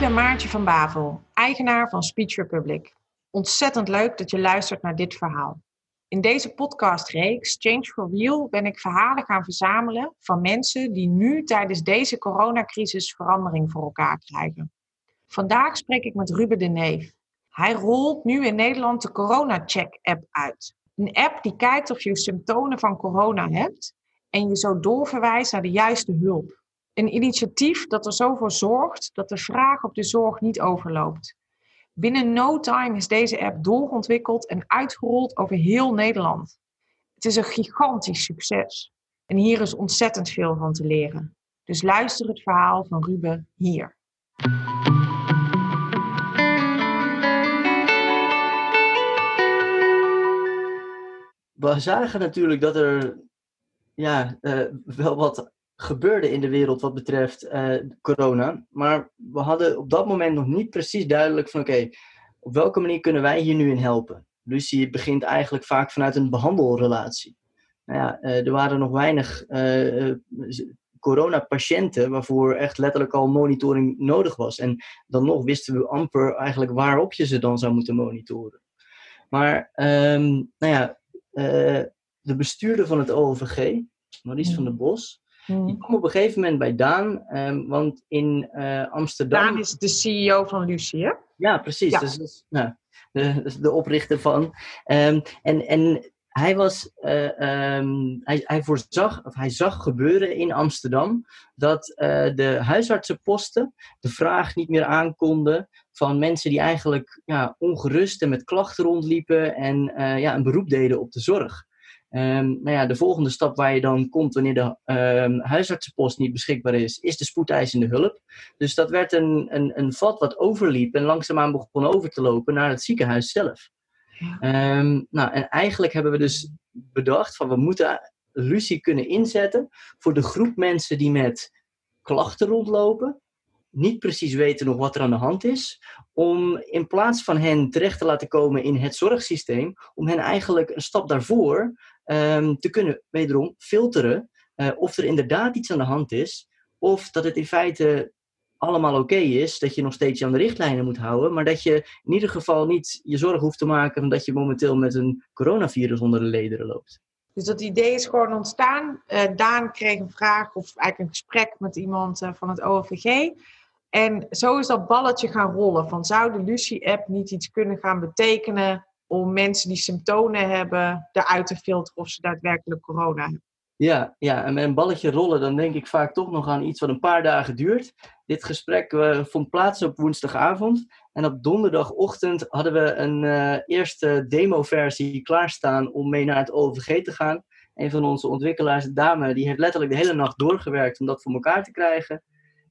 ben Maartje van Bavel, eigenaar van Speech Republic. Ontzettend leuk dat je luistert naar dit verhaal. In deze podcastreeks Change for Real ben ik verhalen gaan verzamelen van mensen die nu tijdens deze coronacrisis verandering voor elkaar krijgen. Vandaag spreek ik met Ruben de Neef. Hij rolt nu in Nederland de Corona Check app uit. Een app die kijkt of je symptomen van corona hebt en je zo doorverwijst naar de juiste hulp. Een initiatief dat er zo voor zorgt dat de vraag op de zorg niet overloopt. Binnen no time is deze app doorontwikkeld en uitgerold over heel Nederland. Het is een gigantisch succes. En hier is ontzettend veel van te leren. Dus luister het verhaal van Ruben hier. We zagen natuurlijk dat er ja, uh, wel wat gebeurde in de wereld wat betreft uh, corona. Maar we hadden op dat moment nog niet precies duidelijk van oké, op welke manier kunnen wij hier nu in helpen? Lucie begint eigenlijk vaak vanuit een behandelrelatie. Nou ja, uh, er waren nog weinig uh, coronapatiënten waarvoor echt letterlijk al monitoring nodig was. En dan nog wisten we amper eigenlijk waarop je ze dan zou moeten monitoren. Maar um, nou ja, de bestuurder van het OVG, Maurice van der Bos, Hmm. Ik kom op een gegeven moment bij Daan, um, want in uh, Amsterdam... Daan is de CEO van Lucie, hè? Ja, precies. Ja. Dus, dus, nou, de, de oprichter van. Um, en, en hij, was, uh, um, hij, hij, voorzag, of hij zag gebeuren in Amsterdam dat uh, de huisartsenposten de vraag niet meer aankonden van mensen die eigenlijk ja, ongerust en met klachten rondliepen en uh, ja, een beroep deden op de zorg. Um, nou ja, de volgende stap waar je dan komt wanneer de um, huisartsenpost niet beschikbaar is, is de spoedeisende hulp. Dus dat werd een, een, een vat wat overliep en langzaamaan begon over te lopen naar het ziekenhuis zelf. Um, nou, en eigenlijk hebben we dus bedacht van we moeten Lucie kunnen inzetten voor de groep mensen die met klachten rondlopen, niet precies weten nog wat er aan de hand is, om in plaats van hen terecht te laten komen in het zorgsysteem, om hen eigenlijk een stap daarvoor um, te kunnen wederom filteren uh, of er inderdaad iets aan de hand is, of dat het in feite allemaal oké is, dat je nog steeds je aan de richtlijnen moet houden, maar dat je in ieder geval niet je zorg hoeft te maken omdat je momenteel met een coronavirus onder de lederen loopt. Dus dat idee is gewoon ontstaan. Uh, Daan kreeg een vraag of eigenlijk een gesprek met iemand uh, van het OVG. En zo is dat balletje gaan rollen. Van zou de Lucie-app niet iets kunnen gaan betekenen om mensen die symptomen hebben eruit te filteren of ze daadwerkelijk corona hebben? Ja, ja, en met een balletje rollen, dan denk ik vaak toch nog aan iets wat een paar dagen duurt. Dit gesprek vond plaats op woensdagavond. En op donderdagochtend hadden we een uh, eerste demoversie klaarstaan om mee naar het OVG te gaan. Een van onze ontwikkelaars, dame, die heeft letterlijk de hele nacht doorgewerkt om dat voor elkaar te krijgen.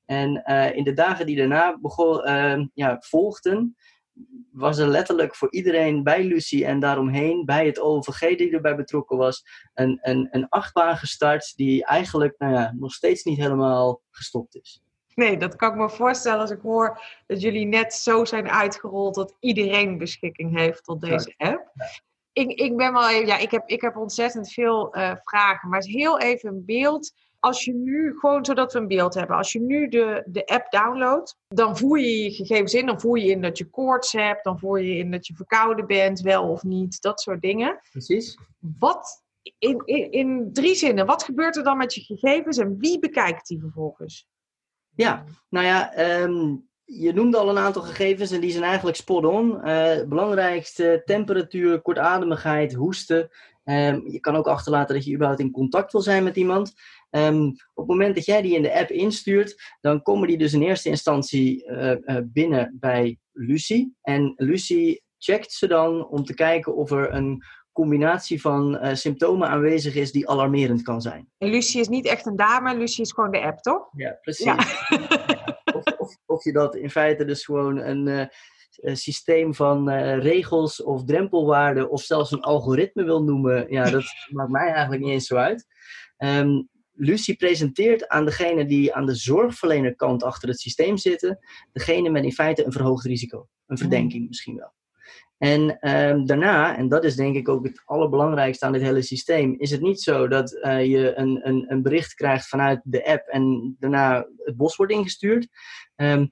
En uh, in de dagen die daarna begon, uh, ja, volgden, was er letterlijk voor iedereen bij Lucie en daaromheen, bij het OVG die erbij betrokken was, een, een, een achtbaan gestart die eigenlijk nou ja, nog steeds niet helemaal gestopt is. Nee, dat kan ik me voorstellen als ik hoor dat jullie net zo zijn uitgerold dat iedereen beschikking heeft tot deze app. Ik, ik ben wel ja, ik heb, ik heb ontzettend veel uh, vragen, maar heel even een beeld als je nu, gewoon zodat we een beeld hebben, als je nu de, de app downloadt, dan voer je je gegevens in. Dan voer je in dat je koorts hebt, dan voer je in dat je verkouden bent, wel of niet, dat soort dingen. Precies. Wat, in, in, in drie zinnen, wat gebeurt er dan met je gegevens en wie bekijkt die vervolgens? Ja, nou ja, ehm, je noemde al een aantal gegevens en die zijn eigenlijk spot on. Uh, belangrijkste temperatuur, kortademigheid, hoesten. Um, je kan ook achterlaten dat je überhaupt in contact wil zijn met iemand. Um, op het moment dat jij die in de app instuurt, dan komen die dus in eerste instantie uh, uh, binnen bij Lucie. En Lucie checkt ze dan om te kijken of er een combinatie van uh, symptomen aanwezig is die alarmerend kan zijn. En Lucie is niet echt een dame, Lucie is gewoon de app, toch? Ja, precies. Ja. Of, of, of, je dat in feite dus gewoon een systeem van uh, regels of drempelwaarden of zelfs een algoritme wil noemen, ja, dat maakt mij eigenlijk niet eens zo uit. Um, Lucie presenteert aan degene die aan de zorgverlenerkant achter het systeem zitten, degene met in feite een verhoogd risico. Een verdenking misschien wel. En um, daarna, en dat is denk ik ook het allerbelangrijkste aan dit hele systeem, is het niet zo dat uh, je een, een, een, bericht krijgt vanuit de app en daarna het bos wordt ingestuurd. Um,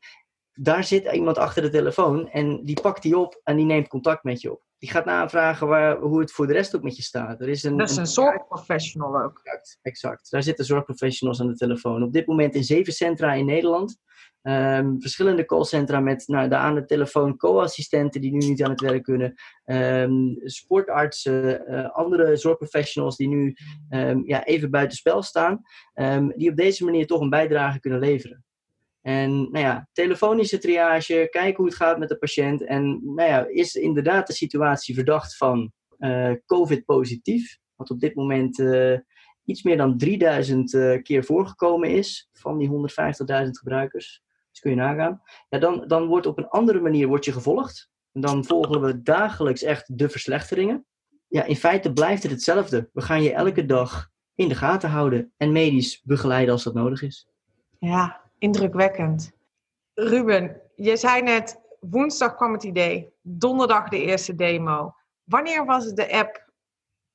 daar zit iemand achter de telefoon en die pakt die op en die neemt contact met je op. Die gaat navragen waar, hoe het voor de rest ook met je staat. Er is een, dat is een, een zorgprofessional ook. Exact, exact. Daar zitten zorgprofessionals aan de telefoon. Op dit moment in zeven centra in Nederland. Um, verschillende callcentra met nou, de aan de telefoon co-assistenten die nu niet aan het werk kunnen. Um, sportartsen, uh, andere zorgprofessionals die nu um, ja, even buitenspel staan. die op deze manier toch een bijdrage kunnen leveren. En nou ja, telefonische triage, kijken hoe het gaat met de patiënt. En nou ja, is inderdaad de situatie verdacht van uh, COVID-positief? Wat op dit moment uh, iets meer dan 3000 uh, keer voorgekomen is van die 150.000 gebruikers. Dus kun je nagaan. Ja, dan, dan wordt op een andere manier wordt je gevolgd. En dan volgen we dagelijks echt de verslechteringen. Ja, in feite blijft het hetzelfde. We gaan je elke dag in de gaten houden en medisch begeleiden als dat nodig is. Ja, indrukwekkend. Ruben, je zei net, woensdag kwam het idee, donderdag de eerste demo. Wanneer was de app,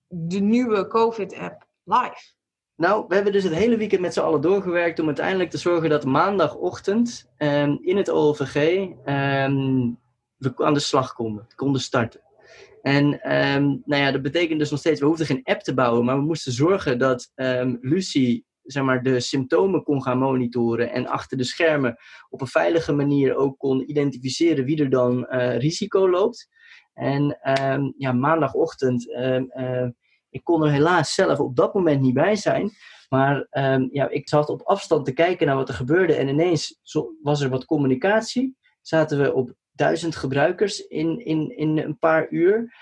de nieuwe COVID-app, live? Nou, we hebben dus het hele weekend met z'n allen doorgewerkt om uiteindelijk te zorgen dat maandagochtend um, in het OLVG um, we aan de slag konden, konden starten. En um, nou ja, dat betekent dus nog steeds, we hoefden geen app te bouwen, maar we moesten zorgen dat Lucie zeg maar, de symptomen kon gaan monitoren en achter de schermen op een veilige manier ook kon identificeren wie er dan uh, risico loopt. En um, ja, maandagochtend, uh, ik kon er helaas zelf op dat moment niet bij zijn. Maar um, ja, ik zat op afstand te kijken naar wat er gebeurde en ineens was er wat communicatie. Zaten we op duizend gebruikers in, in, in een paar uur.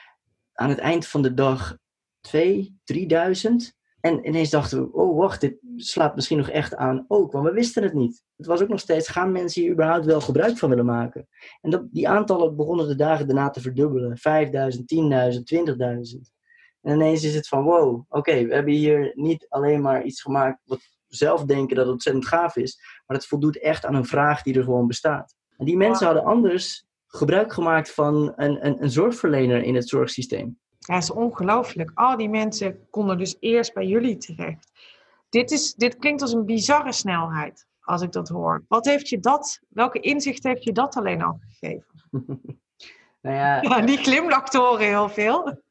Aan het eind van de dag twee, drieduizend. En ineens dachten we, oh wacht, dit slaat misschien nog echt aan ook, want we wisten het niet. Het was ook nog steeds, gaan mensen hier überhaupt wel gebruik van willen maken? En dat, die aantallen begonnen de dagen daarna te verdubbelen. 5000, 10.000, 20.000. En ineens is het van, wow, oké, we hebben hier niet alleen maar iets gemaakt wat we zelf denken dat het ontzettend gaaf is, maar het voldoet echt aan een vraag die er gewoon bestaat. En die mensen hadden anders gebruik gemaakt van een, een, een zorgverlener in het zorgsysteem. Ja, dat is ongelooflijk. Al die mensen konden dus eerst bij jullie terecht. Dit, is, dit klinkt als een bizarre snelheid, als ik dat hoor. Wat heeft je dat, welke inzicht heeft je dat alleen al gegeven? nou ja, ja, die glimlacht horen heel veel.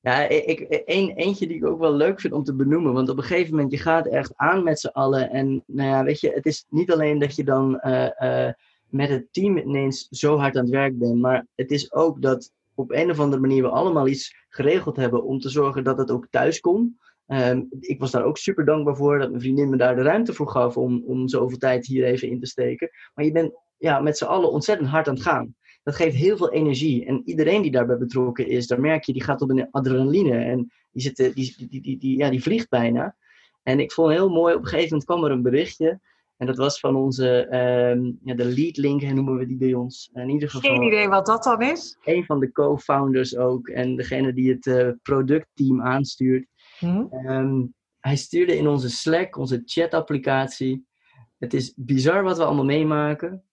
Ja, ik, een, eentje die ik ook wel leuk vind om te benoemen. Want op een gegeven moment, je gaat echt aan met z'n allen. En nou ja, weet je, het is niet alleen dat je dan uh, uh, met het team ineens zo hard aan het werk bent. Maar het is ook dat op een of andere manier we allemaal iets geregeld hebben om te zorgen dat het ook thuis kon. Um, ik was daar ook super dankbaar voor dat mijn vriendin me daar de ruimte voor gaf om, om zoveel tijd hier even in te steken. Maar je bent ja, met z'n allen ontzettend hard aan het gaan. Dat geeft heel veel energie. En iedereen die daarbij betrokken is, daar merk je, die gaat op een adrenaline. En die, zit, die, die, die, die, die, ja, die vliegt bijna. En ik vond heel mooi, op een gegeven moment kwam er een berichtje. En dat was van onze, um, ja, de lead link noemen we die bij ons. In ieder geval. Geen idee wat dat dan is. Een van de co-founders ook. En degene die het uh, productteam aanstuurt. Hm? Um, hij stuurde in onze Slack, onze chat-applicatie. Het is bizar wat we allemaal meemaken.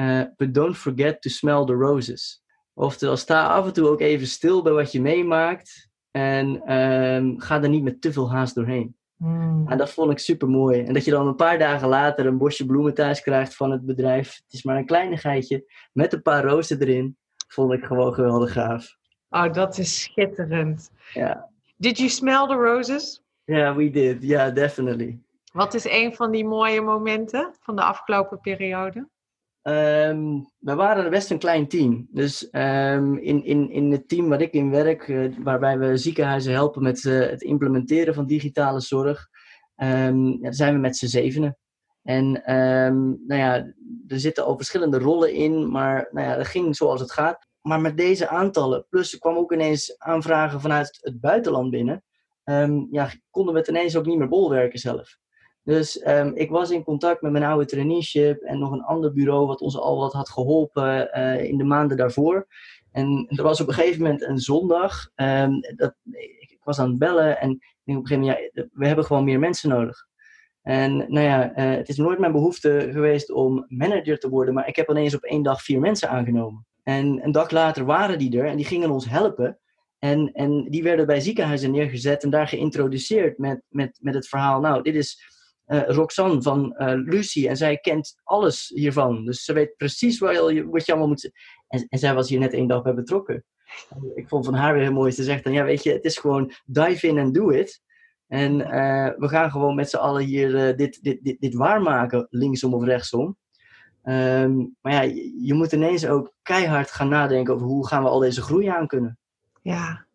Uh, but don't forget to smell the roses. Oftewel, sta af en toe ook even stil bij wat je meemaakt. En um, ga er niet met te veel haast doorheen. Mm. En dat vond ik super mooi. En dat je dan een paar dagen later een bosje bloemen thuis krijgt van het bedrijf. Het is maar een kleinigheidje met een paar rozen erin. Vond ik gewoon geweldig gaaf. Oh, dat is schitterend. Ja. Did you smell the roses? Ja, yeah, we did. Ja, yeah, definitely. Wat is een van die mooie momenten van de afgelopen periode? Um, we waren best een klein team. Dus um, in, in, in het team waar ik in werk, uh, waarbij we ziekenhuizen helpen met uh, het implementeren van digitale zorg, ja, zijn we met z'n zevenen. En nou ja, er zitten al verschillende rollen in, maar nou ja, dat ging zoals het gaat. Maar met deze aantallen, plus er kwam ook ineens aanvragen vanuit het buitenland binnen, ja, konden we het ineens ook niet meer bolwerken zelf. Dus um, ik was in contact met mijn oude traineeship en nog een ander bureau wat ons al wat had geholpen uh, in de maanden daarvoor. En er was op een gegeven moment een zondag, um, dat, ik was aan het bellen en ik denk op een gegeven moment, ja, we hebben gewoon meer mensen nodig. En nou ja, uh, het is nooit mijn behoefte geweest om manager te worden, maar ik heb ineens op één dag vier mensen aangenomen. En een dag later waren die er en die gingen ons helpen. En, en die werden bij ziekenhuizen neergezet en daar geïntroduceerd met, met, met het verhaal, nou, dit is uh, Roxanne van uh, Lucie en zij kent alles hiervan. Dus ze weet precies waar je, wat je allemaal moet... En, en zij was hier net één dag bij betrokken. Ik vond van haar weer heel mooi. Ze zegt dan, ja weet je, het is gewoon dive in and do it. En we gaan gewoon met z'n allen hier dit, dit, dit, dit waarmaken, linksom of rechtsom. Um, maar ja, je, je moet ineens ook keihard gaan nadenken over hoe gaan we al deze groei aan kunnen. Ja,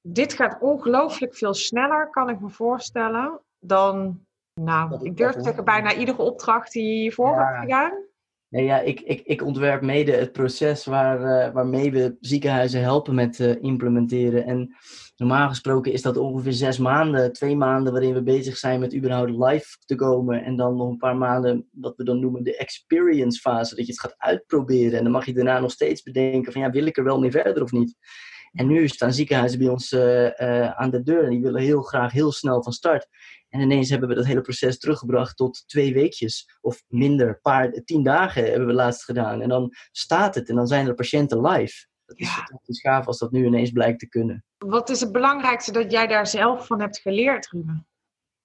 dit gaat ongelooflijk veel sneller, kan ik me voorstellen, dan, nou, ik durf te zeggen, bijna iedere opdracht die hiervoor ja. hebt gedaan. Nee, ja, ik, ik, ik ontwerp mede het proces waar, uh, waarmee we ziekenhuizen helpen met uh, implementeren. En normaal gesproken is dat ongeveer zes maanden, twee maanden waarin we bezig zijn met überhaupt live te komen. En dan nog een paar maanden, wat we dan noemen de experience fase, dat je het gaat uitproberen. En dan mag je daarna nog steeds bedenken van ja, wil ik er wel mee verder of niet? En nu staan ziekenhuizen bij ons uh, aan de deur en die willen heel graag heel snel van start. En ineens hebben we dat hele proces teruggebracht tot twee weekjes of minder, paar, tien dagen hebben we laatst gedaan. En dan staat het en dan zijn er patiënten live. Dat is, ja. gaaf als dat nu ineens blijkt te kunnen. Wat is het belangrijkste dat jij daar zelf van hebt geleerd, Ruben?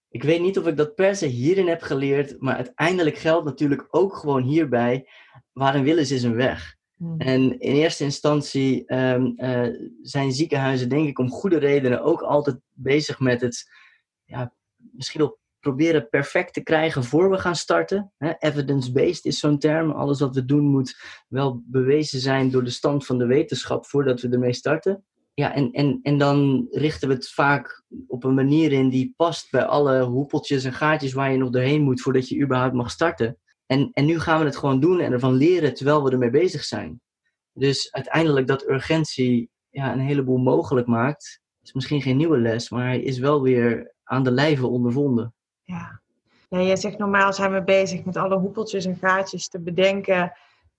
Ik weet niet of ik dat per se hierin heb geleerd, maar uiteindelijk geldt natuurlijk ook gewoon hierbij: waar een wil is, is een weg. Hmm. En in eerste instantie um, uh, zijn ziekenhuizen, denk ik, om goede redenen ook altijd bezig met het ja, misschien wel proberen perfect te krijgen voor we gaan starten. Evidence-based is zo'n term. Alles wat we doen moet wel bewezen zijn door de stand van de wetenschap voordat we ermee starten. Ja, en, en, en dan richten we het vaak op een manier in die past bij alle hoepeltjes en gaatjes waar je nog doorheen moet voordat je überhaupt mag starten. En, en nu gaan we het gewoon doen en ervan leren terwijl we ermee bezig zijn. Dus uiteindelijk dat urgentie ja, een heleboel mogelijk maakt, is misschien geen nieuwe les, maar hij is wel weer aan de lijve ondervonden. Ja. ja, jij zegt normaal zijn we bezig met alle hoepeltjes en gaatjes te bedenken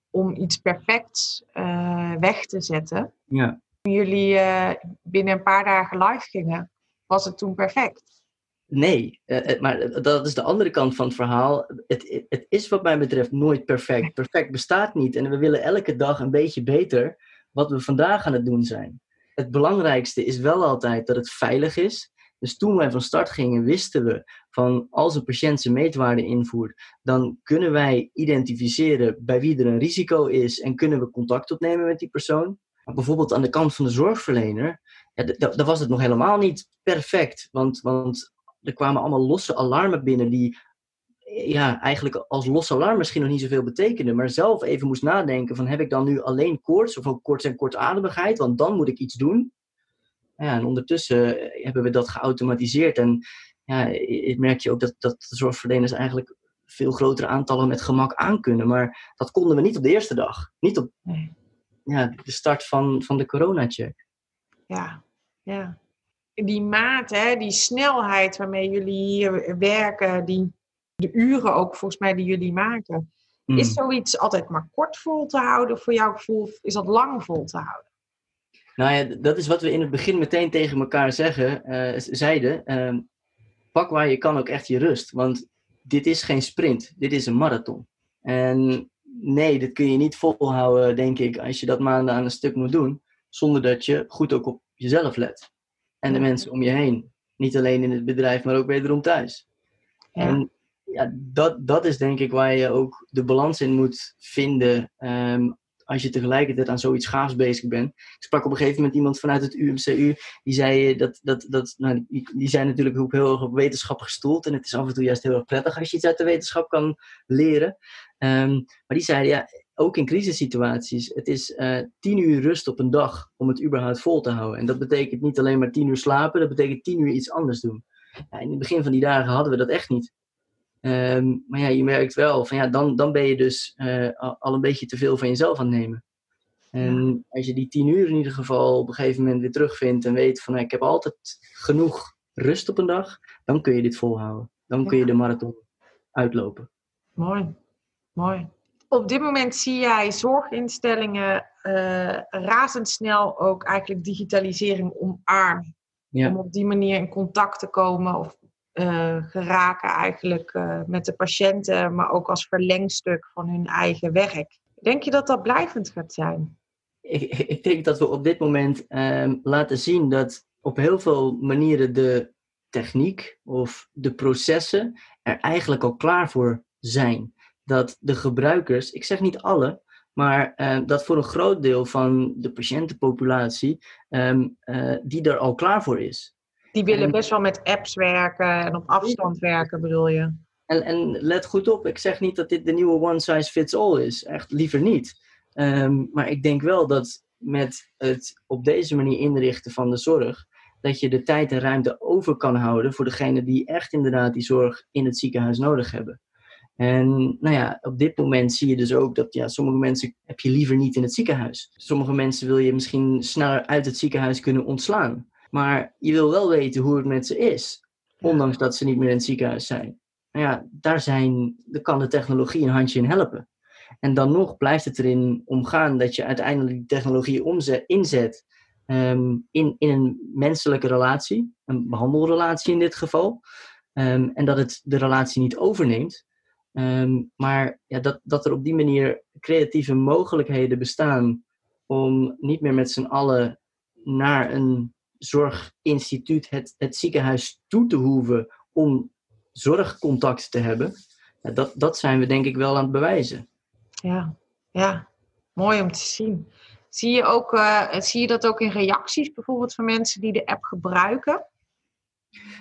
om iets perfects uh, weg te zetten. Ja. Toen jullie uh, binnen een paar dagen live gingen, was het toen perfect? Nee, uh, maar dat is de andere kant van het verhaal. Het, het is wat mij betreft nooit perfect. Perfect bestaat niet en we willen elke dag een beetje beter wat we vandaag aan het doen zijn. Het belangrijkste is wel altijd dat het veilig is. Dus toen wij van start gingen, wisten we van als een patiënt zijn meetwaarde invoert, dan kunnen wij identificeren bij wie er een risico is en kunnen we contact opnemen met die persoon. Bijvoorbeeld aan de kant van de zorgverlener, ja, daar was het nog helemaal niet perfect. Want, want er kwamen allemaal losse alarmen binnen die ja, eigenlijk als los alarm misschien nog niet zoveel betekenden. Maar zelf even moest nadenken van heb ik dan nu alleen koorts of ook koorts en kortademigheid? Want dan moet ik iets doen. Ja, en ondertussen hebben we dat geautomatiseerd. En ja, merk je ook dat, dat de zorgverleners eigenlijk veel grotere aantallen met gemak aankunnen. Maar dat konden we niet op de eerste dag. Niet op ja, de start van, van de corona-check. Ja, ja. Die maat, hè, die snelheid waarmee jullie hier werken, die, de uren ook volgens mij die jullie maken. Mm. Is zoiets altijd maar kort vol te houden voor jouw gevoel? Of is dat lang vol te houden? Nou ja, dat is wat we in het begin meteen tegen elkaar zeggen, uh, zeiden. Uh, pak waar je kan ook echt je rust. Want dit is geen sprint, dit is een marathon. En nee, dit kun je niet volhouden, denk ik, als je dat maanden aan een stuk moet doen, zonder dat je goed ook op jezelf let. En de mensen om je heen. Niet alleen in het bedrijf, maar ook wederom thuis. Ja. En ja, dat, dat is denk ik waar je ook de balans in moet vinden um, als je tegelijkertijd aan zoiets gaafs bezig bent. Ik sprak op een gegeven moment iemand vanuit het UMCU, die zei dat, dat, dat nou, die, zijn natuurlijk ook heel erg op wetenschap gestoeld. En het is af en toe juist heel erg prettig als je iets uit de wetenschap kan leren. Um, maar die zeiden, ja, ook in crisissituaties, het is uh, tien uur rust op een dag om het überhaupt vol te houden. En dat betekent niet alleen maar tien uur slapen, dat betekent tien uur iets anders doen. Ja, in het begin van die dagen hadden we dat echt niet. Um, maar ja, je merkt wel van ja, dan, dan ben je dus uh, al een beetje te veel van jezelf aan het nemen. En als je die tien uur in ieder geval op een gegeven moment weer terugvindt en weet van nou, ik heb altijd genoeg rust op een dag, dan kun je dit volhouden. Dan kun je de marathon uitlopen. Mooi, mooi. Op dit moment zie jij zorginstellingen uh, razendsnel ook eigenlijk digitalisering omarmen. Ja. Om op die manier in contact te komen of uh, geraken eigenlijk uh, met de patiënten, maar ook als verlengstuk van hun eigen werk. Denk je dat dat blijvend gaat zijn? Ik, ik denk dat we op dit moment um, laten zien dat op heel veel manieren de techniek of de processen er eigenlijk al klaar voor zijn. Dat de gebruikers, ik zeg niet alle, maar uh, dat voor een groot deel van de patiëntenpopulatie um, uh, die er al klaar voor is. Die willen en, best wel met apps werken en op afstand werken, bedoel je? En, en let goed op, ik zeg niet dat dit de nieuwe one size fits all is. Echt liever niet. Um, maar ik denk wel dat met het op deze manier inrichten van de zorg, dat je de tijd en ruimte over kan houden voor degenen die echt inderdaad die zorg in het ziekenhuis nodig hebben. En nou ja, op dit moment zie je dus ook dat ja, sommige mensen heb je liever niet in het ziekenhuis. Sommige mensen wil je misschien sneller uit het ziekenhuis kunnen ontslaan. Maar je wil wel weten hoe het met ze is, ondanks dat ze niet meer in het ziekenhuis zijn. Nou ja, daar, zijn, daar kan de technologie een handje in helpen. En dan nog blijft het erin omgaan dat je uiteindelijk die technologie omzet, inzet um, in, in een menselijke relatie, een behandelrelatie in dit geval. Um, en dat het de relatie niet overneemt. Um, maar ja, dat, dat er op die manier creatieve mogelijkheden bestaan om niet meer met z'n allen naar een zorginstituut, het, het ziekenhuis toe te hoeven om zorgcontact te hebben. Dat, dat zijn we denk ik wel aan het bewijzen. Ja, ja. mooi om te zien. Zie je, ook, uh, zie je dat ook in reacties bijvoorbeeld van mensen die de app gebruiken?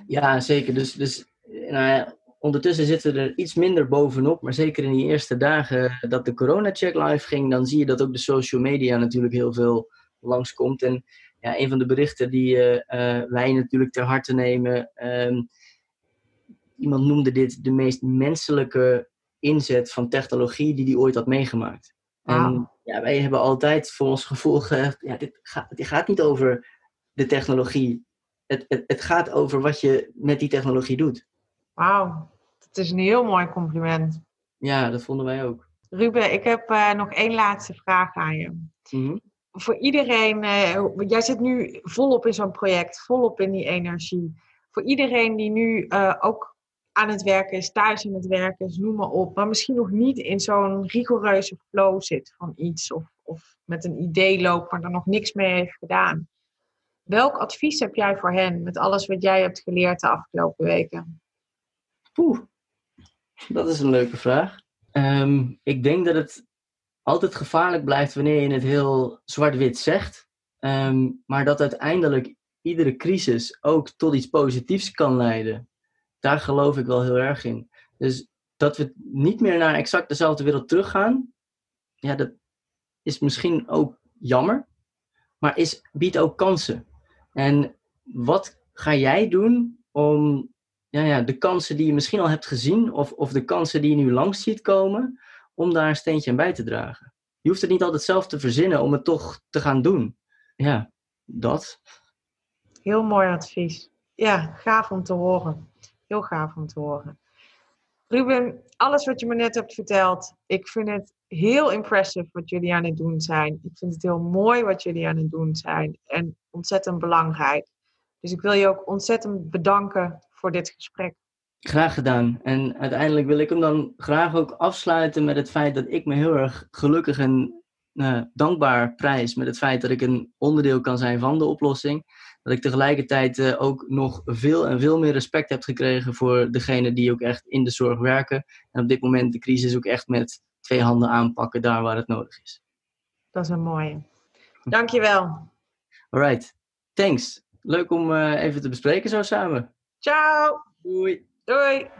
Ja, zeker. Dus, dus nou ja, ondertussen zitten we er iets minder bovenop. Maar zeker in die eerste dagen dat de corona-check live ging, dan zie je dat ook de social media natuurlijk heel veel langskomt. En ja, een van de berichten die uh, uh, wij natuurlijk ter harte nemen. Um, iemand noemde dit de meest menselijke inzet van technologie die hij ooit had meegemaakt. En ja, wij hebben altijd voor ons gevoel gezegd, ja, dit, gaat, dit gaat niet over de technologie. Het, het, het gaat over wat je met die technologie doet. Wauw, dat is een heel mooi compliment. Ja, dat vonden wij ook. Ruben, ik heb uh, nog één laatste vraag aan je. Mm -hmm. Voor iedereen, uh, jij zit nu volop in zo'n project, volop in die energie. Voor iedereen die nu uh, ook aan het werken is, thuis aan het werken is, noem maar op. Maar misschien nog niet in zo'n rigoureuze flow zit van iets. Of, of met een idee loopt, maar er nog niks mee heeft gedaan. Welk advies heb jij voor hen met alles wat jij hebt geleerd de afgelopen weken? Poeh, dat is een leuke vraag. Um, ik denk dat het altijd gevaarlijk blijft wanneer je het heel zwart-wit zegt. Um, maar dat uiteindelijk iedere crisis ook tot iets positiefs kan leiden daar geloof ik wel heel erg in. Dus dat we niet meer naar exact dezelfde wereld teruggaan, ja, dat is misschien ook jammer, maar is, biedt ook kansen. En wat ga jij doen om ja, ja, de kansen die je misschien al hebt gezien, of, of de kansen die je nu langs ziet komen, om daar een steentje aan bij te dragen? Je hoeft het niet altijd zelf te verzinnen om het toch te gaan doen. Ja, dat. Heel mooi advies. Ja, gaaf om te horen. Heel gaaf om te horen. Ruben, alles wat je me net hebt verteld, ik vind het heel impressive wat jullie aan het doen zijn. Ik vind het heel mooi wat jullie aan het doen zijn en ontzettend belangrijk. Dus ik wil je ook ontzettend bedanken voor dit gesprek. Graag gedaan. En uiteindelijk wil ik hem dan graag ook afsluiten met het feit dat ik me heel erg gelukkig en uh, dankbaar prijs met het feit dat ik een onderdeel kan zijn van de oplossing dat ik tegelijkertijd uh, ook nog veel en veel meer respect heb gekregen voor degenen die ook echt in de zorg werken. En op dit moment de crisis ook echt met twee handen aanpakken daar waar het nodig is. Dat is een mooie. Dankjewel. Alright, thanks. Leuk om uh, even te bespreken zo samen. Ciao. Doei. Doei.